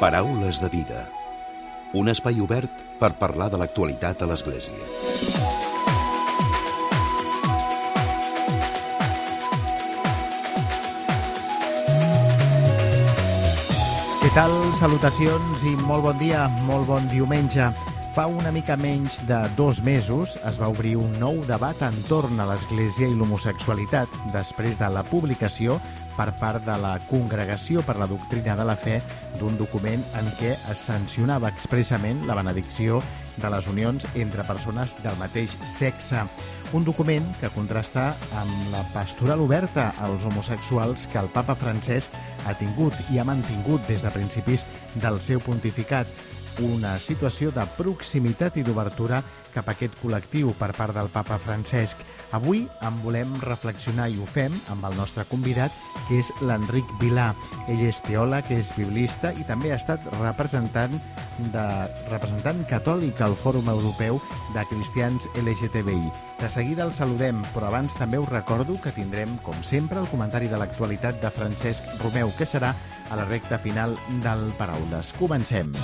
Paraules de vida. Un espai obert per parlar de l'actualitat a l'Església. Què tal? Salutacions i molt bon dia, molt bon diumenge. Fa una mica menys de dos mesos es va obrir un nou debat entorn a l'Església i l'homosexualitat després de la publicació per part de la Congregació per la Doctrina de la Fe d'un document en què es sancionava expressament la benedicció de les unions entre persones del mateix sexe. Un document que contrasta amb la pastoral oberta als homosexuals que el papa Francesc ha tingut i ha mantingut des de principis del seu pontificat una situació de proximitat i d'obertura cap a aquest col·lectiu per part del papa Francesc. Avui en volem reflexionar i ho fem amb el nostre convidat, que és l'Enric Vilà. Ell és teòleg, és biblista i també ha estat representant de representant catòlic al Fòrum Europeu de Cristians LGTBI. De seguida el saludem, però abans també us recordo que tindrem, com sempre, el comentari de l'actualitat de Francesc Romeu, que serà a la recta final del Paraules. Comencem.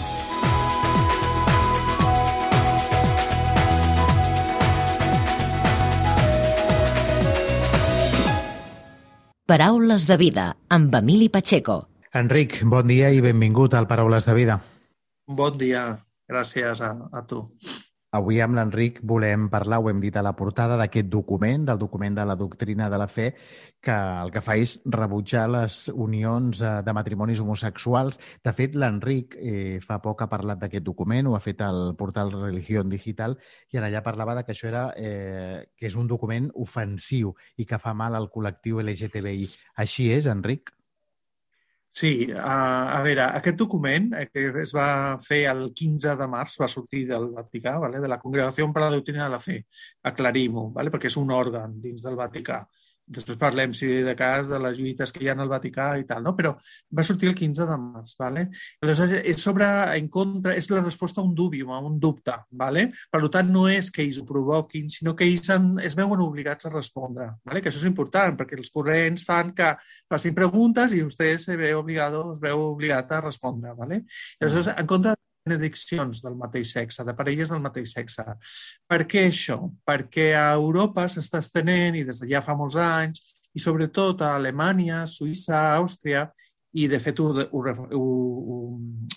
Paraules de vida amb Emili Pacheco. Enric, bon dia i benvingut al Paraules de vida. Bon dia, gràcies a, a tu. Avui amb l'Enric volem parlar, ho hem dit a la portada, d'aquest document, del document de la doctrina de la fe, que el que fa és rebutjar les unions eh, de matrimonis homosexuals. De fet, l'Enric eh, fa poc ha parlat d'aquest document, ho ha fet al portal Religión Digital, i en allà parlava de que això era, eh, que és un document ofensiu i que fa mal al col·lectiu LGTBI. Així és, Enric? Sí, a, a veure, aquest document eh, que es va fer el 15 de març, va sortir del Vaticà, vale? de la Congregació per la Doctrina de la Fe, aclarim-ho, vale? perquè és un òrgan dins del Vaticà. Després parlem, si de cas, de les lluites que hi ha al Vaticà i tal, no? Però va sortir el 15 de març, ¿vale? Aleshores, és sobre, en contra, és la resposta a un dúbium, a un dubte, ¿vale? Per tant, no és que ells ho provoquin, sinó que ells han, es veuen obligats a respondre, ¿vale? Que això és important, perquè els corrents fan que facin preguntes i vostè se veu obligat, es veu obligat a respondre, ¿vale? Aleshores, en contra benediccions del mateix sexe, de parelles del mateix sexe. Per què això? Perquè a Europa s'està estenent, i des de ja fa molts anys, i sobretot a Alemanya, Suïssa, Àustria, i de fet ho, ho, ho,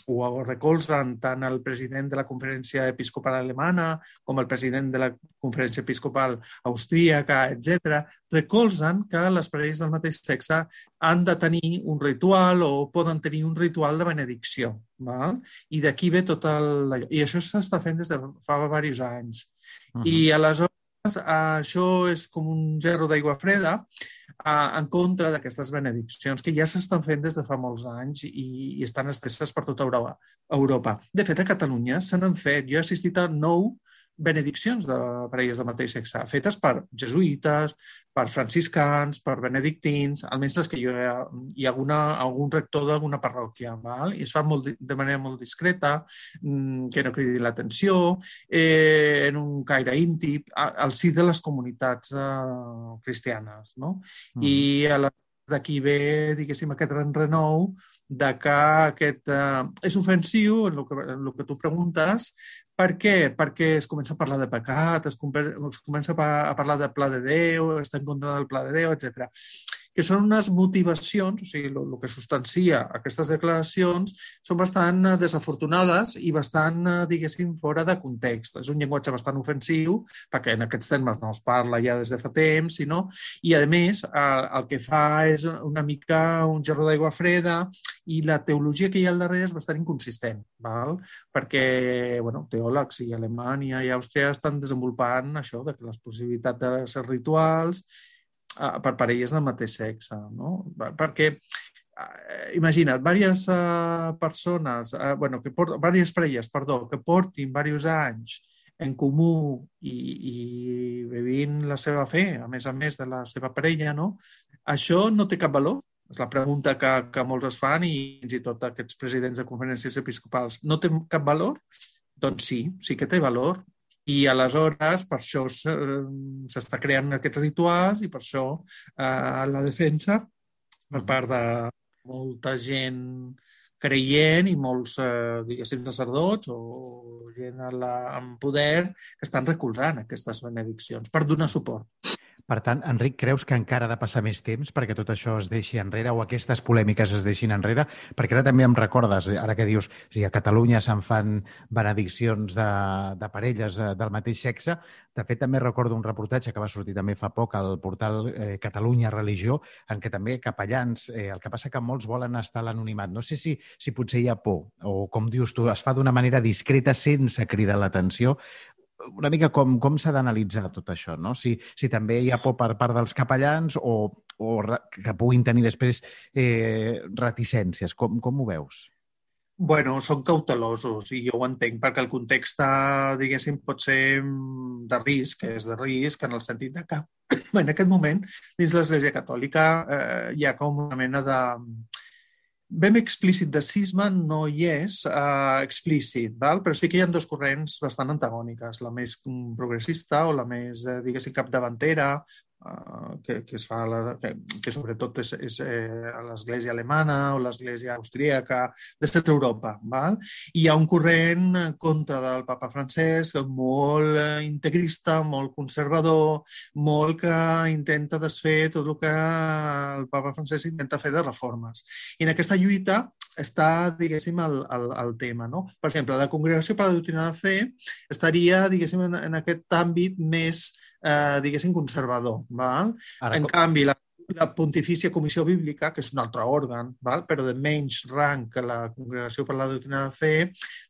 ho recolzen tant el president de la Conferència Episcopal Alemana com el president de la Conferència Episcopal Austríaca, etc. recolzen que les parelles del mateix sexe han de tenir un ritual o poden tenir un ritual de benedicció. Val? I d'aquí ve tot el... I això s'està fent des de fa diversos anys. Uh -huh. I aleshores això és com un gerro d'aigua freda en contra d'aquestes benediccions que ja s'estan fent des de fa molts anys i, i estan esteses per tota Europa. De fet, a Catalunya se n'han fet. Jo he assistit a nou benediccions de parelles de mateix sexe, fetes per jesuïtes, per franciscans, per benedictins, almenys les que jo hi ha alguna, algun rector d'alguna parròquia, val? i es fa molt, de manera molt discreta, mm, que no cridi l'atenció, eh, en un caire íntim, al si de les comunitats eh, cristianes. No? Mm. I d'aquí ve, diguéssim, aquest renou de que aquest eh, és ofensiu, en el, que, en el que tu preguntes, per què? Perquè es comença a parlar de pecat, es, comença a parlar de pla de Déu, està en contra del pla de Déu, etc que són unes motivacions, o sigui, el, que substancia aquestes declaracions són bastant eh, desafortunades i bastant, eh, diguéssim, fora de context. És un llenguatge bastant ofensiu, perquè en aquests termes no es parla ja des de fa temps, sinó, i a més el, el que fa és una mica un gerro d'aigua freda i la teologia que hi ha al darrere és bastant inconsistent, val? perquè bueno, teòlegs i Alemanya i Àustria estan desenvolupant això, de que les possibilitats de ser rituals per parelles del mateix sexe, no? Perquè eh, imagina't, diverses uh, persones, uh, bueno, que port, diverses parelles, perdó, que portin diversos anys en comú i, i vivint la seva fe, a més a més de la seva parella, no? Això no té cap valor? És la pregunta que, que molts es fan i fins i tot aquests presidents de conferències episcopals. No té cap valor? Doncs sí, sí que té valor. I aleshores, per això s'està creant aquests rituals i per això eh, la defensa per part de molta gent creient i molts, eh, diguéssim, sacerdots o gent a la, amb poder que estan recolzant aquestes benediccions per donar suport. Per tant, Enric, creus que encara ha de passar més temps perquè tot això es deixi enrere o aquestes polèmiques es deixin enrere? Perquè ara també em recordes, ara que dius, si a Catalunya se'n fan benediccions de, de parelles eh, del mateix sexe, de fet també recordo un reportatge que va sortir també fa poc al portal eh, Catalunya Religió, en què també capellans, eh, el que passa que molts volen estar a l'anonimat. No sé si, si potser hi ha por o, com dius tu, es fa d'una manera discreta sense cridar l'atenció una mica com, com s'ha d'analitzar tot això, no? Si, si també hi ha por per part dels capellans o, o que puguin tenir després eh, reticències. Com, com ho veus? Bueno, són cautelosos i jo ho entenc perquè el context, diguéssim, pot ser mm, de risc, és de risc en el sentit de que en aquest moment dins l'Església Catòlica eh, hi ha com una mena de, ben explícit de cisma no hi és uh, explícit, val? però sí que hi ha dos corrents bastant antagòniques, la més progressista o la més, eh, diguéssim, capdavantera, que, que es fa la, que, que sobretot és, és eh, l'església alemana o l'església austríaca de centre Europa. Val? I hi ha un corrent contra del papa francès molt integrista, molt conservador, molt que intenta desfer tot el que el papa francès intenta fer de reformes. I en aquesta lluita està, diguéssim, el, el, el tema. No? Per exemple, la Congregació per la Doctrina de Fe estaria, diguéssim, en, en aquest àmbit més eh, diguéssim, conservador. Val? Ara, en com... canvi, la la Pontifícia Comissió Bíblica, que és un altre òrgan, val? però de menys rang que la Congregació per la Doctrina de Fe,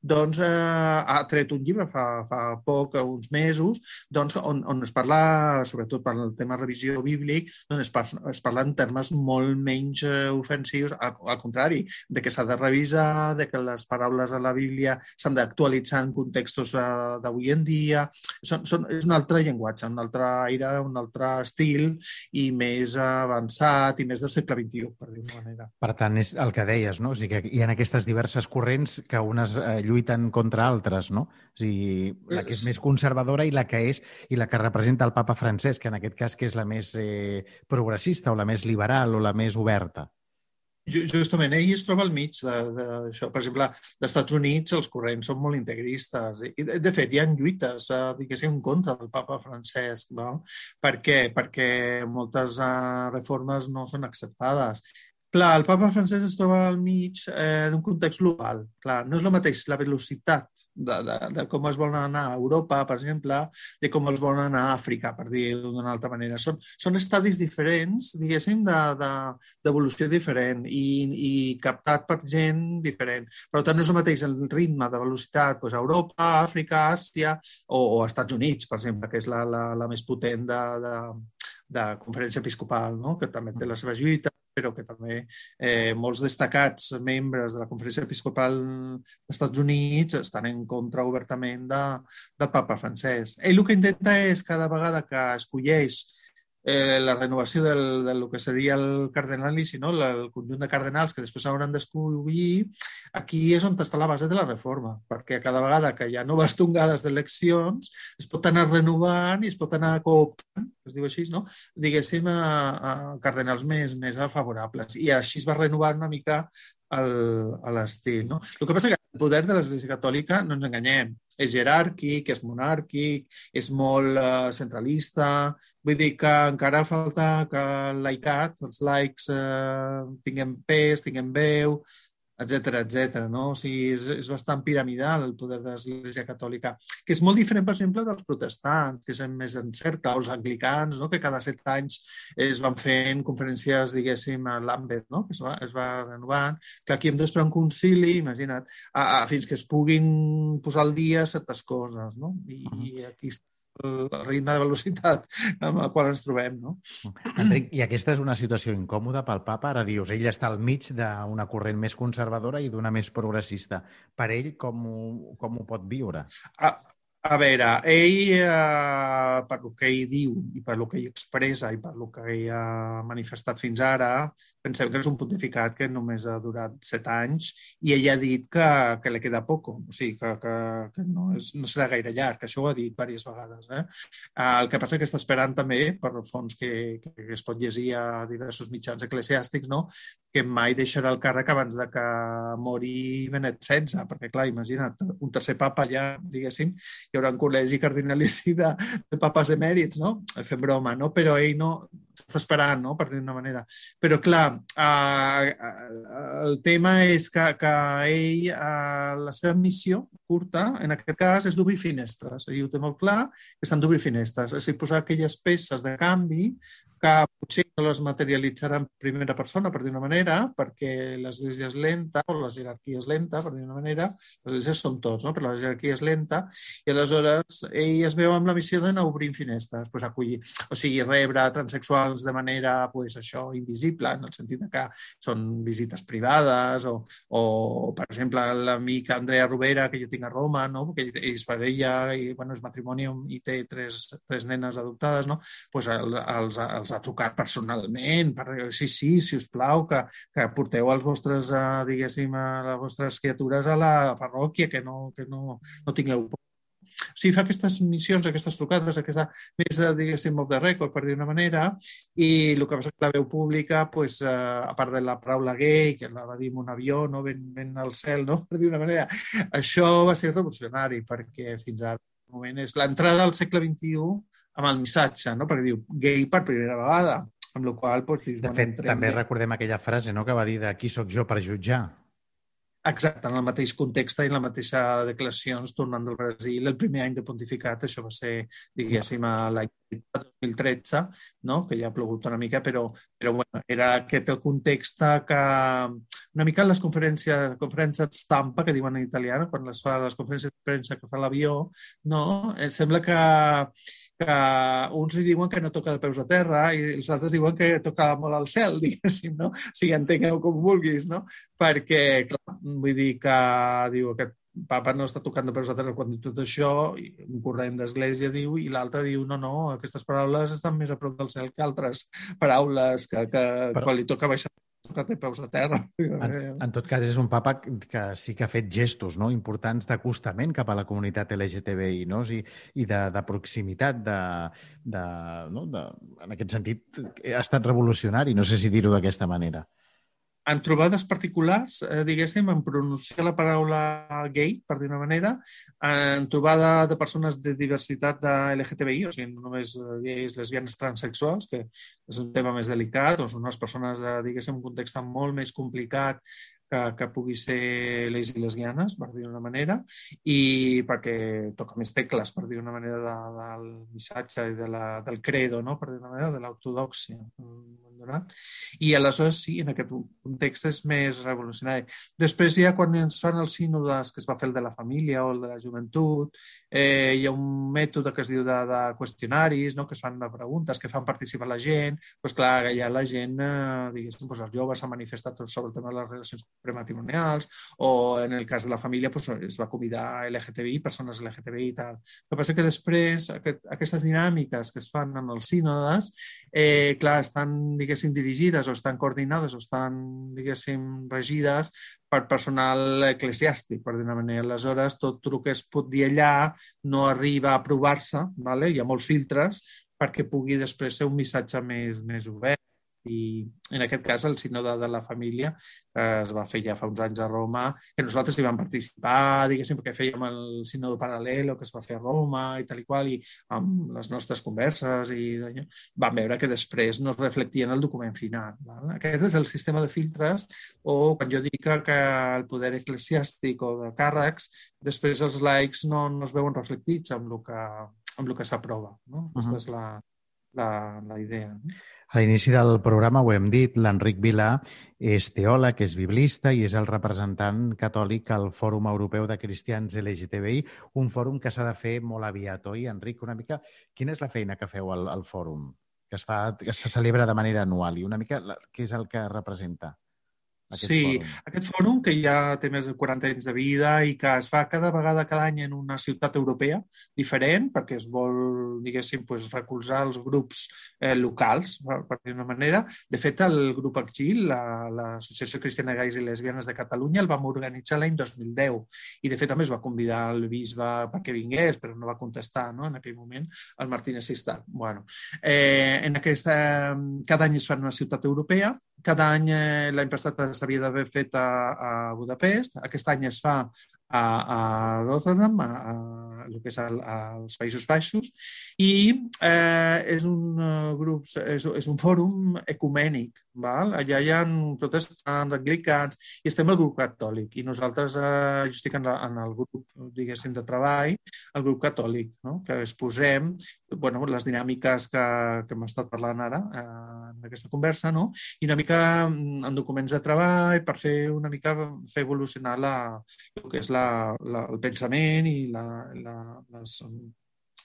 doncs eh, ha tret un llibre fa, fa poc, uns mesos, doncs, on, on es parla, sobretot per el tema revisió bíblic, doncs es, parla, es parla en termes molt menys eh, ofensius, al, al contrari, de que s'ha de revisar, de que les paraules a la Bíblia s'han d'actualitzar en contextos eh, d'avui en dia. Són, són, és un altre llenguatge, un altre aire, un altre estil i més eh, avançat i més del segle XXI, per dir-ho manera. Per tant, és el que deies, no? O sigui, que hi ha aquestes diverses corrents que unes eh, lluiten contra altres, no? O sigui, la que és més conservadora i la que és i la que representa el papa francès, que en aquest cas que és la més eh, progressista o la més liberal o la més oberta. Justament, ell es troba al mig d'això. Per exemple, als Estats Units els corrents són molt integristes. I, de fet, hi ha lluites, eh, diguéssim, contra del papa Francesc. No? Per què? Perquè moltes eh, reformes no són acceptades. Clar, el papa francès es troba al mig eh, d'un context global. Clar, no és el mateix la velocitat de, de, de com es volen anar a Europa, per exemple, de com es volen anar a Àfrica, per dir-ho d'una altra manera. Són, són estadis diferents, diguéssim, d'evolució de, de, diferent i, i captat per gent diferent. Per tant, no és el mateix el ritme de velocitat doncs, a Europa, Àfrica, Àsia o, o Estats Units, per exemple, que és la, la, la més potent de, de, de conferència episcopal, no? que també té la seva lluita, però que també eh, molts destacats membres de la Conferència Episcopal dels Estats Units estan en contra obertament de, del papa francès. Ell el que intenta és, cada vegada que escolleix eh, la renovació del, del que seria el cardenalici, no? el conjunt de cardenals que després hauran d'escollir, aquí és on està la base de la reforma, perquè cada vegada que hi ha noves tongades d'eleccions es pot anar renovant i es pot anar cooptant, es diu així, no? diguéssim, a, a cardenals més, més favorables. I així es va renovar una mica l'estil. No? El que passa que el poder de l'Església Catòlica, no ens enganyem, és jeràrquic, és monàrquic, és molt uh, centralista, vull dir que encara falta que el laicat, els laics, uh, tinguem pes, tinguem veu, etc etc. no? O sigui, és, és bastant piramidal el poder de l'Església Catòlica, que és molt diferent, per exemple, dels protestants, que és més en cercle, o els anglicans, no? que cada set anys es van fent conferències, diguéssim, a l'àmbit, no? que es va, es va renovant, que aquí hem d'esperar un concili, imagina't, a, a, fins que es puguin posar al dia certes coses, no? I, i aquí està el ritme de velocitat amb el qual ens trobem. No? Enric, i aquesta és una situació incòmoda pel papa? Ara dius, ell està al mig d'una corrent més conservadora i d'una més progressista. Per ell, com ho, com ho pot viure? A, a veure, ell, eh, per lo que ell diu i per lo que ell expressa i per lo que ell ha manifestat fins ara, pensem que és un pontificat que només ha durat set anys i ella ha dit que, que li queda poc, o sigui, que, que, que no, és, no serà gaire llarg, això ho ha dit diverses vegades. Eh? El que passa que està esperant també, per fons que, que es pot llegir a diversos mitjans eclesiàstics, no? que mai deixarà el càrrec abans de que mori Benet XVI, perquè, clar, imagina't, un tercer papa allà, diguéssim, hi haurà un col·legi cardinalici de, de papes emèrits, no? Fem broma, no? Però ell no està esperant, no? per dir d'una manera. Però, clar, eh, el tema és que, que ell, eh, la seva missió curta, en aquest cas, és d'obrir finestres. Ell ho té molt clar, que s'han d'obrir finestres. És a dir, posar aquelles peces de canvi que potser no les materialitzarà en primera persona, per dir manera, perquè l'església és lenta, o la jerarquia és lenta, per dir manera, l'església som tots, no? però la jerarquia és lenta, i aleshores ell es veu amb la missió d'anar obrint finestres, pues, acollir, o sigui, rebre transexuals de manera, pues, això, invisible, en el sentit de que són visites privades, o, o per exemple, l'amic Andrea Rovera, que jo tinc a Roma, no? perquè ell és parella, i bueno, és matrimoni i té tres, tres nenes adoptades, no? pues el, els, els ha trucat personalment per dir, sí, sí, si us plau, que, que porteu els vostres, uh, diguéssim, a les vostres criatures a la parròquia, que no, que no, no tingueu por. O sigui, fa aquestes missions, aquestes trucades, aquesta més, eh, diguéssim, of the record, per dir una manera, i el que passa que la veu pública, pues, uh, a part de la paraula gay, que la va dir en un avió, no? ben, ben al cel, no? per dir una manera, això va ser revolucionari, perquè fins ara moment és l'entrada al segle XXI amb el missatge, no? perquè diu gay per primera vegada, amb la qual doncs, dius, de fet, també bé. recordem aquella frase no, que va dir de qui sóc jo per jutjar. Exacte, en el mateix context i en la mateixa declaracions, tornant del Brasil, el primer any de pontificat, això va ser, diguéssim, l'any 2013, no? que ja ha plogut una mica, però, però bueno, era aquest el context que una mica les conferències, conferències stampa, que diuen en italià, quan les fa les conferències de premsa que fa l'avió, no? Eh, sembla que que uns li diuen que no toca de peus a terra i els altres diuen que toca molt al cel, diguéssim, no? O sigui, entengueu com vulguis, no? Perquè, clar, vull dir que diu aquest papa no està tocant de peus a terra quan diu tot això, i un corrent d'església diu, i l'altre diu, no, no, aquestes paraules estan més a prop del cel que altres paraules que, que Però... quan li toca baixar que té peus a terra. En, en tot cas, és un papa que sí que ha fet gestos no? importants d'acostament cap a la comunitat LGTBI no? I, i de, de proximitat, de, de, no? de, en aquest sentit, ha estat revolucionari, no sé si dir-ho d'aquesta manera en trobades particulars, eh, diguéssim, en pronunciar la paraula gay, per dir una manera, en trobada de persones de diversitat de LGTBI, o sigui, no només gais, lesbianes, transexuals, que és un tema més delicat, o són unes persones, de, diguéssim, un context molt més complicat que, que pugui ser les i lesbianes, per dir d'una manera, i perquè toca més tecles, per dir d'una manera, de, del missatge i de la, del credo, no? per dir d'una manera, de l'ortodoxia donat. I aleshores sí, en aquest context és més revolucionari. Després ja quan ens fan els sínodes, que es va fer el de la família o el de la joventut, eh, hi ha un mètode que es diu de, de qüestionaris, no? que es fan de preguntes, que fan participar la gent. pues, clar, ja la gent, eh, diguéssim, pues, els joves s'han manifestat sobre el tema de les relacions prematrimonials o en el cas de la família pues, es va convidar LGTBI, persones LGTBI i tal. El que passa que després aquest, aquestes dinàmiques que es fan en els sínodes, eh, clar, estan, diguéssim, diguéssim, dirigides o estan coordinades o estan, diguéssim, regides per personal eclesiàstic, per dir una manera. Aleshores, tot el que es pot dir allà no arriba a aprovar-se, vale? hi ha molts filtres, perquè pugui després ser un missatge més, més obert i en aquest cas el sínode de la família que es va fer ja fa uns anys a Roma, que nosaltres hi vam participar, diguéssim, perquè fèiem el sínode paral·lel que es va fer a Roma i tal i qual, i amb les nostres converses i vam veure que després no es reflectia en el document final. Val? Aquest és el sistema de filtres o quan jo dic que el poder eclesiàstic o de càrrecs, després els laics no, no es veuen reflectits amb el que, amb el que s'aprova. No? Uh -huh. Aquesta és la, la, la idea. No? A l'inici del programa ho hem dit, l'Enric Vilà és teòleg, és biblista i és el representant catòlic al Fòrum Europeu de Cristians LGTBI, un fòrum que s'ha de fer molt aviat, oi, Enric? Una mica, quina és la feina que feu al, al fòrum? Que es, fa, que se celebra de manera anual i una mica la, què és el que representa? Aquest sí, fòrum. aquest fòrum que ja té més de 40 anys de vida i que es fa cada vegada, cada any en una ciutat europea diferent, perquè es vol, diguéssim, pues, recolzar els grups eh, locals, per, per dir una manera. De fet, el grup ACGIL, l'Associació la, Cristiana Gais i Lesbianes de Catalunya, el vam organitzar l'any 2010 i, de fet, també es va convidar el bisbe perquè vingués, però no va contestar no? en aquell moment, el Martínez Sistà. Bueno, eh, en aquesta, cada any es fa en una ciutat europea cada any, eh, l'any passat s'havia d'haver fet a, a Budapest, aquest any es fa a, a Rotterdam, a, a, el que és el, als Països Baixos, i eh, és un uh, grup, és, és un fòrum ecumènic. Val? Allà hi ha protestants, anglicans, i estem al grup catòlic. I nosaltres, eh, jo estic en, la, en el grup, diguéssim, de treball, el grup catòlic, no? que exposem bueno, les dinàmiques que, que hem estat parlant ara eh, en aquesta conversa, no? i una mica mm, en documents de treball per fer una mica fer evolucionar la, el que és la, la, el pensament i la, la, les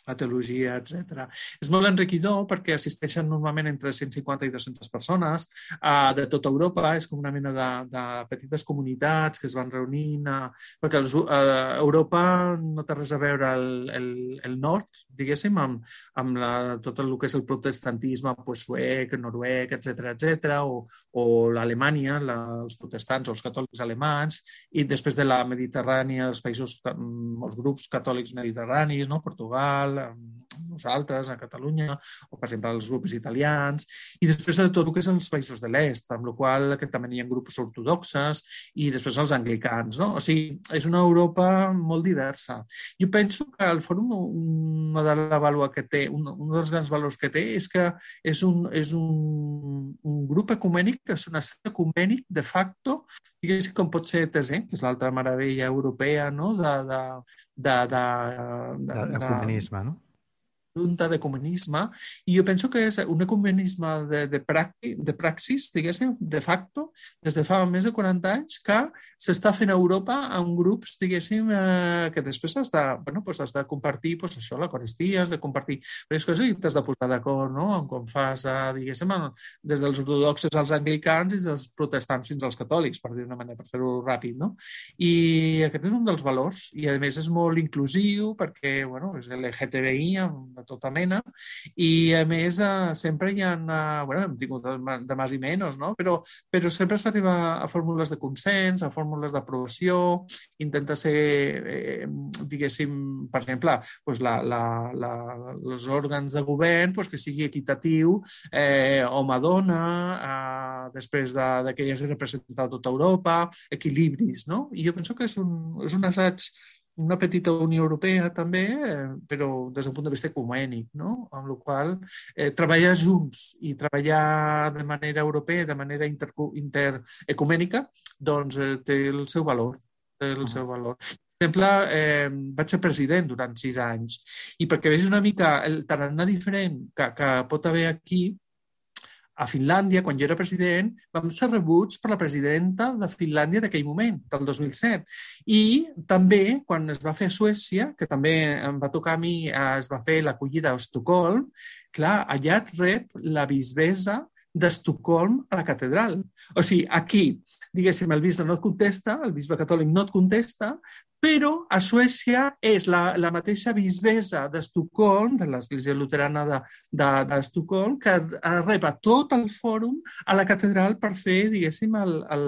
la teologia, etc. És molt enriquidor perquè assisteixen normalment entre 150 i 200 persones uh, de tota Europa. És com una mena de, de petites comunitats que es van reunint, uh, perquè els, uh, Europa no té res a veure el, el, el nord, diguéssim, amb, amb la, tot el que és el protestantisme pues, suec, noruec, etc etc o, o l'Alemanya, la, els protestants o els catòlics alemans, i després de la Mediterrània, els països, mm, els grups catòlics mediterranis, no? Portugal, ela nosaltres, a Catalunya, o per exemple els grups italians, i després de tot el que és els països de l'est, amb la qual que també hi ha grups ortodoxes, i després els anglicans. No? O sigui, és una Europa molt diversa. Jo penso que el fòrum, una de la que té, un, un dels grans valors que té, és que és un, és un, un grup ecumènic, que és una set ecumènic de facto, diguéssim com pot ser TESE, que és l'altra meravella europea no? de, de, de, de, de, de, de no? Junta d'ecumenisme, i jo penso que és un ecumenisme de, de, practi, de praxis, diguéssim, de facto, des de fa més de 40 anys, que s'està fent a Europa amb grups, diguéssim, eh, que després has de, bueno, pues has de compartir pues, això, l'Eucaristia, has de compartir diverses coses i t'has de posar d'acord no? en com fas, eh, diguéssim, des dels ortodoxes als anglicans i dels protestants fins als catòlics, per dir una manera, per fer-ho ràpid, no? I aquest és un dels valors, i a més és molt inclusiu perquè, bueno, és LGTBI, amb tota mena, i a més eh, sempre hi ha, eh, bueno, hem tingut de, de més i menys, no? però, però sempre s'arriba a fórmules de consens, a fórmules d'aprovació, intenta ser, eh, diguéssim, per exemple, doncs la, la, la, els òrgans de govern doncs que sigui equitatiu, eh, home-dona, eh, després de, de que hi hagi representat tota Europa, equilibris, no? I jo penso que és un, és un assaig una petita Unió Europea també, eh, però des d'un punt de vista ecumènic, no? amb la qual eh, treballar junts i treballar de manera europea, de manera inter, interecumènica, doncs eh, té el seu valor. Té el seu valor. Per exemple, eh, vaig ser president durant sis anys i perquè vegis una mica el tarannà diferent que, que pot haver aquí, a Finlàndia, quan jo era president, vam ser rebuts per la presidenta de Finlàndia d'aquell moment, del 2007. I també, quan es va fer a Suècia, que també em va tocar a mi, es va fer l'acollida a Estocolm, clar, allà et rep la bisbesa d'Estocolm a la catedral. O sigui, aquí, diguéssim, el bisbe no et contesta, el bisbe catòlic no et contesta, però a Suècia és la, la mateixa bisbesa d'Estocolm, de l'Església Luterana d'Estocolm, de, de que rep a tot el fòrum a la catedral per fer, diguéssim, el, el,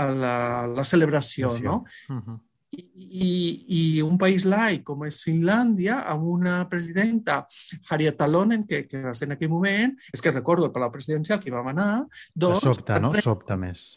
el, la, la celebració, no? Uh -huh. I, i, i un país laic com és Finlàndia, amb una presidenta, Harriet Talonen, que, que va ser en aquell moment, és que recordo el Palau Presidencial que hi vam anar... Doncs, sobta, no? Sobta més.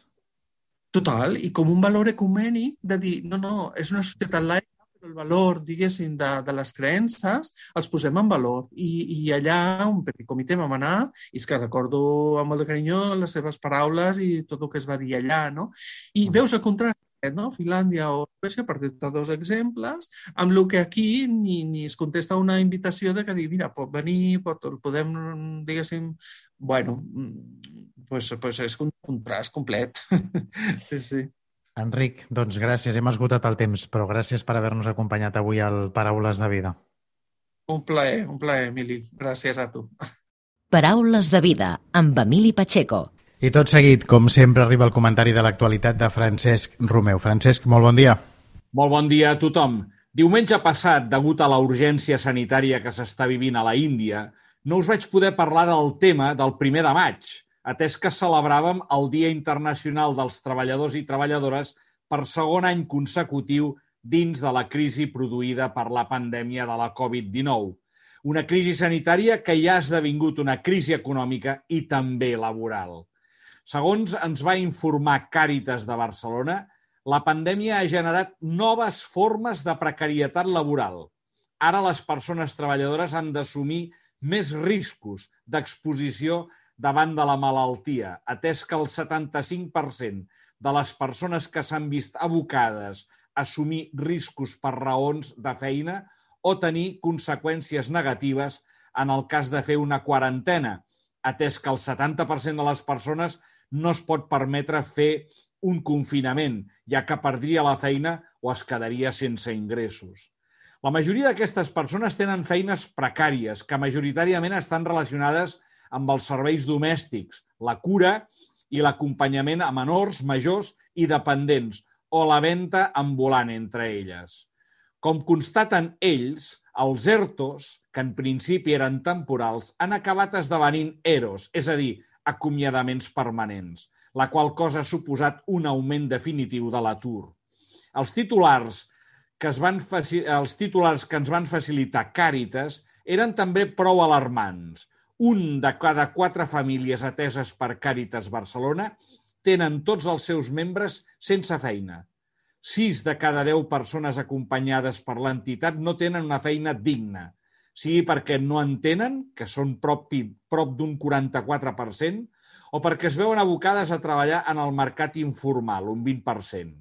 Total, i com un valor ecumènic de dir, no, no, és una societat laica, però el valor, diguéssim, de, de les creences els posem en valor. I, i allà, un petit comitè vam anar, i és que recordo amb molt de carinyo les seves paraules i tot el que es va dir allà, no? I mm. veus el contrast no? Finlàndia o Suècia, per dir dos exemples, amb el que aquí ni, ni es contesta una invitació de que dir, mira, pot venir, pot, podem, diguéssim, bueno, pues, pues és un contrast complet. sí, sí. Enric, doncs gràcies. Hem esgotat el temps, però gràcies per haver-nos acompanyat avui al Paraules de Vida. Un plaer, un plaer, Emili. Gràcies a tu. Paraules de Vida, amb Emili Pacheco. I tot seguit, com sempre, arriba el comentari de l'actualitat de Francesc Romeu. Francesc, molt bon dia. Molt bon dia a tothom. Diumenge passat, degut a la urgència sanitària que s'està vivint a la Índia, no us vaig poder parlar del tema del primer de maig, atès que celebràvem el Dia Internacional dels Treballadors i Treballadores per segon any consecutiu dins de la crisi produïda per la pandèmia de la Covid-19. Una crisi sanitària que ja ha esdevingut una crisi econòmica i també laboral. Segons ens va informar Càritas de Barcelona, la pandèmia ha generat noves formes de precarietat laboral. Ara les persones treballadores han d'assumir més riscos d'exposició davant de la malaltia, atès que el 75% de les persones que s'han vist abocades a assumir riscos per raons de feina o tenir conseqüències negatives en el cas de fer una quarantena, atès que el 70% de les persones no es pot permetre fer un confinament, ja que perdria la feina o es quedaria sense ingressos. La majoria d'aquestes persones tenen feines precàries que majoritàriament estan relacionades amb els serveis domèstics, la cura i l'acompanyament a menors, majors i dependents o la venda ambulant entre elles. Com constaten ells, els ERTOs, que en principi eren temporals, han acabat esdevenint EROs, és a dir, acomiadaments permanents, la qual cosa ha suposat un augment definitiu de l'atur. Els titulars que es van els titulars que ens van facilitar Càritas eren també prou alarmants. Un de cada quatre famílies ateses per Càritas Barcelona tenen tots els seus membres sense feina. Sis de cada deu persones acompanyades per l'entitat no tenen una feina digna, sigui perquè no en tenen, que són prop, prop d'un 44%, o perquè es veuen abocades a treballar en el mercat informal, un 20%.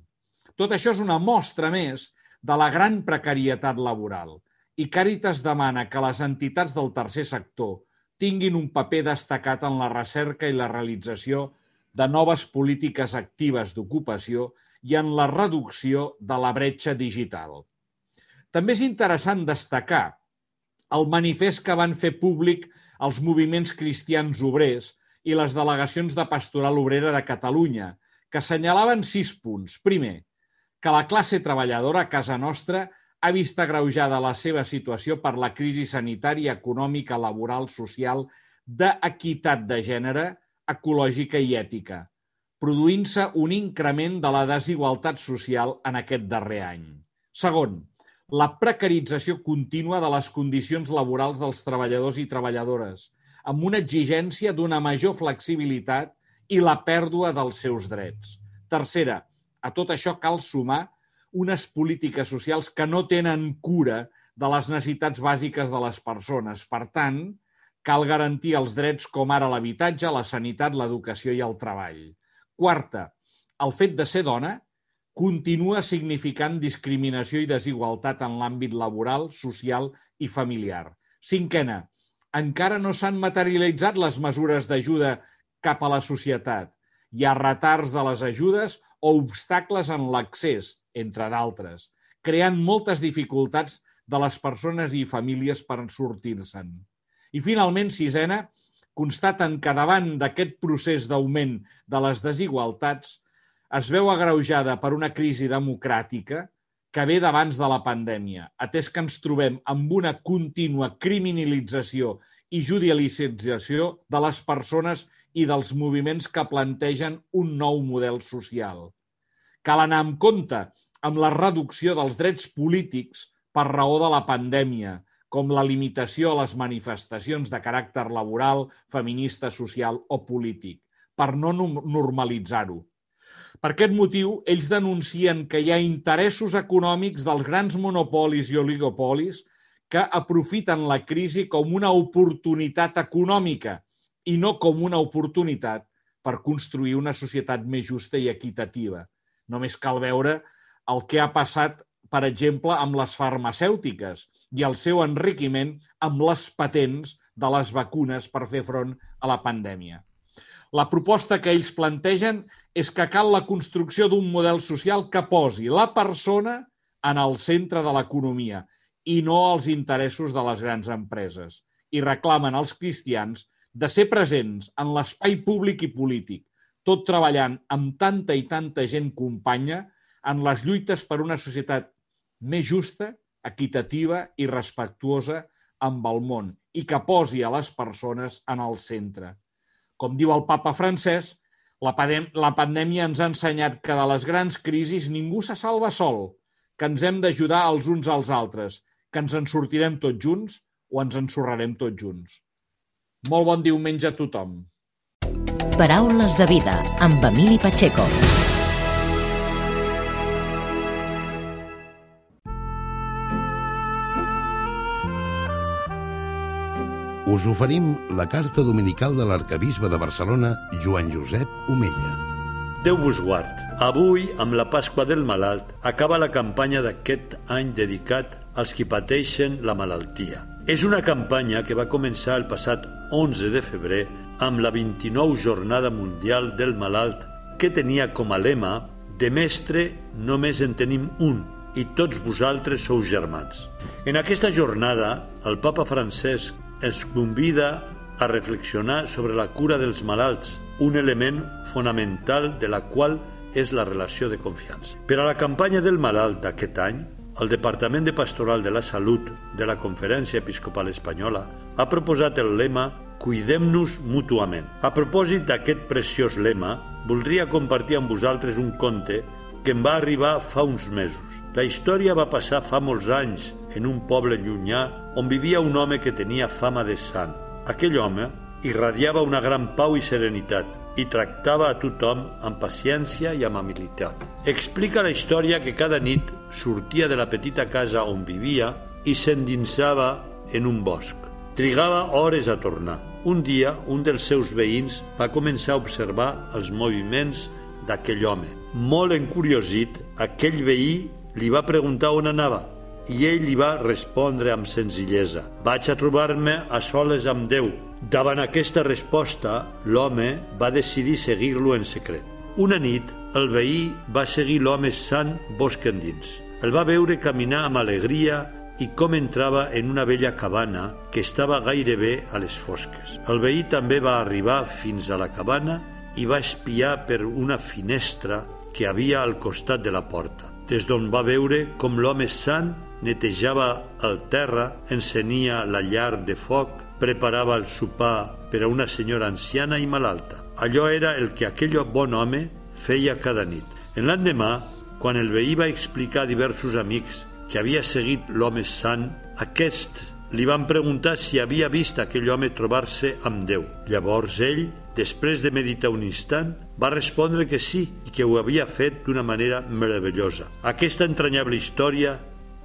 Tot això és una mostra més de la gran precarietat laboral i Càritas demana que les entitats del tercer sector tinguin un paper destacat en la recerca i la realització de noves polítiques actives d'ocupació i en la reducció de la bretxa digital. També és interessant destacar el manifest que van fer públic els moviments cristians obrers i les delegacions de Pastoral Obrera de Catalunya, que assenyalaven sis punts. Primer, que la classe treballadora a casa nostra ha vist agreujada la seva situació per la crisi sanitària, econòmica, laboral, social, d'equitat de gènere, ecològica i ètica, produint-se un increment de la desigualtat social en aquest darrer any. Segon, la precarització contínua de les condicions laborals dels treballadors i treballadores, amb una exigència d'una major flexibilitat i la pèrdua dels seus drets. Tercera, a tot això cal sumar unes polítiques socials que no tenen cura de les necessitats bàsiques de les persones. Per tant, cal garantir els drets com ara l'habitatge, la sanitat, l'educació i el treball. Quarta, el fet de ser dona continua significant discriminació i desigualtat en l'àmbit laboral, social i familiar. Cinquena, encara no s'han materialitzat les mesures d'ajuda cap a la societat. Hi ha retards de les ajudes o obstacles en l'accés, entre d'altres, creant moltes dificultats de les persones i famílies per sortir-se'n. I finalment, sisena, constaten que davant d'aquest procés d'augment de les desigualtats es veu agreujada per una crisi democràtica que ve d'abans de la pandèmia, atès que ens trobem amb una contínua criminalització i judicialització de les persones i dels moviments que plantegen un nou model social. Cal anar amb compte amb la reducció dels drets polítics per raó de la pandèmia, com la limitació a les manifestacions de caràcter laboral, feminista, social o polític, per no normalitzar-ho. Per aquest motiu, ells denuncien que hi ha interessos econòmics dels grans monopolis i oligopolis que aprofiten la crisi com una oportunitat econòmica i no com una oportunitat per construir una societat més justa i equitativa. Només cal veure el que ha passat, per exemple, amb les farmacèutiques i el seu enriquiment amb les patents de les vacunes per fer front a la pandèmia. La proposta que ells plantegen és que cal la construcció d'un model social que posi la persona en el centre de l'economia i no els interessos de les grans empreses. I reclamen als cristians de ser presents en l'espai públic i polític, tot treballant amb tanta i tanta gent companya en les lluites per una societat més justa, equitativa i respectuosa amb el món i que posi a les persones en el centre. Com diu el papa francès, la, pandèmia ens ha ensenyat que de les grans crisis ningú se salva sol, que ens hem d'ajudar els uns als altres, que ens en sortirem tots junts o ens ensorrarem tots junts. Molt bon diumenge a tothom. Paraules de vida amb Emili Pacheco. Us oferim la carta dominical de l'arcabisbe de Barcelona, Joan Josep Omella. Déu vos guard. Avui, amb la Pasqua del Malalt, acaba la campanya d'aquest any dedicat als qui pateixen la malaltia. És una campanya que va començar el passat 11 de febrer amb la 29 Jornada Mundial del Malalt que tenia com a lema «De mestre només en tenim un i tots vosaltres sou germans». En aquesta jornada, el papa Francesc ens convida a reflexionar sobre la cura dels malalts, un element fonamental de la qual és la relació de confiança. Per a la campanya del malalt d'aquest any, el Departament de Pastoral de la Salut de la Conferència Episcopal Espanyola ha proposat el lema Cuidem-nos mútuament. A propòsit d'aquest preciós lema, voldria compartir amb vosaltres un conte que em va arribar fa uns mesos. La història va passar fa molts anys en un poble llunyà on vivia un home que tenia fama de sant. Aquell home irradiava una gran pau i serenitat i tractava a tothom amb paciència i amabilitat. Explica la història que cada nit sortia de la petita casa on vivia i s'endinsava en un bosc. Trigava hores a tornar. Un dia, un dels seus veïns va començar a observar els moviments d'aquell home. Molt encuriosit, aquell veí li va preguntar on anava i ell li va respondre amb senzillesa «Vaig a trobar-me a soles amb Déu». Davant aquesta resposta, l'home va decidir seguir-lo en secret. Una nit, el veí va seguir l'home sant bosc endins. El va veure caminar amb alegria i com entrava en una vella cabana que estava gairebé a les fosques. El veí també va arribar fins a la cabana i va espiar per una finestra que havia al costat de la porta, des d'on va veure com l'home sant netejava el terra, encenia la llar de foc, preparava el sopar per a una senyora anciana i malalta. Allò era el que aquell bon home feia cada nit. En l'endemà, quan el veí va explicar a diversos amics que havia seguit l'home sant, aquest li van preguntar si havia vist aquell home trobar-se amb Déu. Llavors ell, després de meditar un instant, va respondre que sí i que ho havia fet d'una manera meravellosa. Aquesta entranyable història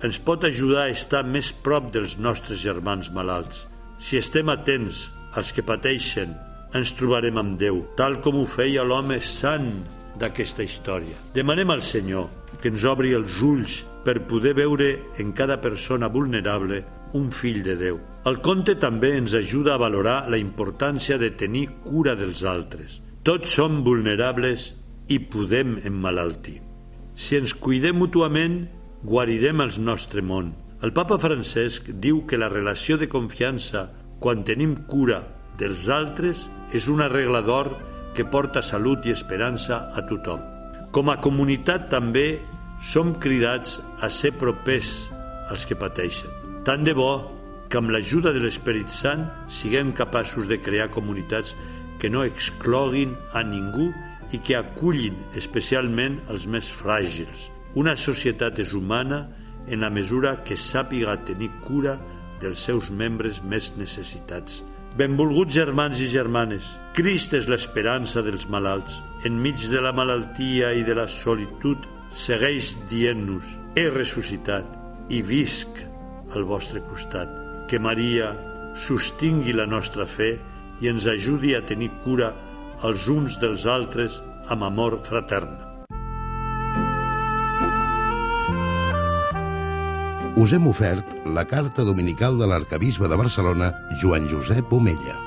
ens pot ajudar a estar més prop dels nostres germans malalts. Si estem atents als que pateixen, ens trobarem amb Déu, tal com ho feia l'home sant d'aquesta història. Demanem al Senyor que ens obri els ulls per poder veure en cada persona vulnerable un fill de Déu. El conte també ens ajuda a valorar la importància de tenir cura dels altres. Tots som vulnerables i podem emmalaltir. Si ens cuidem mútuament, guarirem el nostre món. El papa Francesc diu que la relació de confiança quan tenim cura dels altres és una regla d'or que porta salut i esperança a tothom. Com a comunitat també som cridats a ser propers als que pateixen. Tant de bo que amb l'ajuda de l'Esperit Sant siguem capaços de crear comunitats que no excloguin a ningú i que acullin especialment els més fràgils, una societat és humana en la mesura que sàpiga tenir cura dels seus membres més necessitats. Benvolguts germans i germanes, Crist és l'esperança dels malalts. Enmig de la malaltia i de la solitud, segueix dient-nos, he ressuscitat i visc al vostre costat. Que Maria sostingui la nostra fe i ens ajudi a tenir cura els uns dels altres amb amor fratern. us hem ofert la carta dominical de l'arcabisbe de Barcelona, Joan Josep Omella.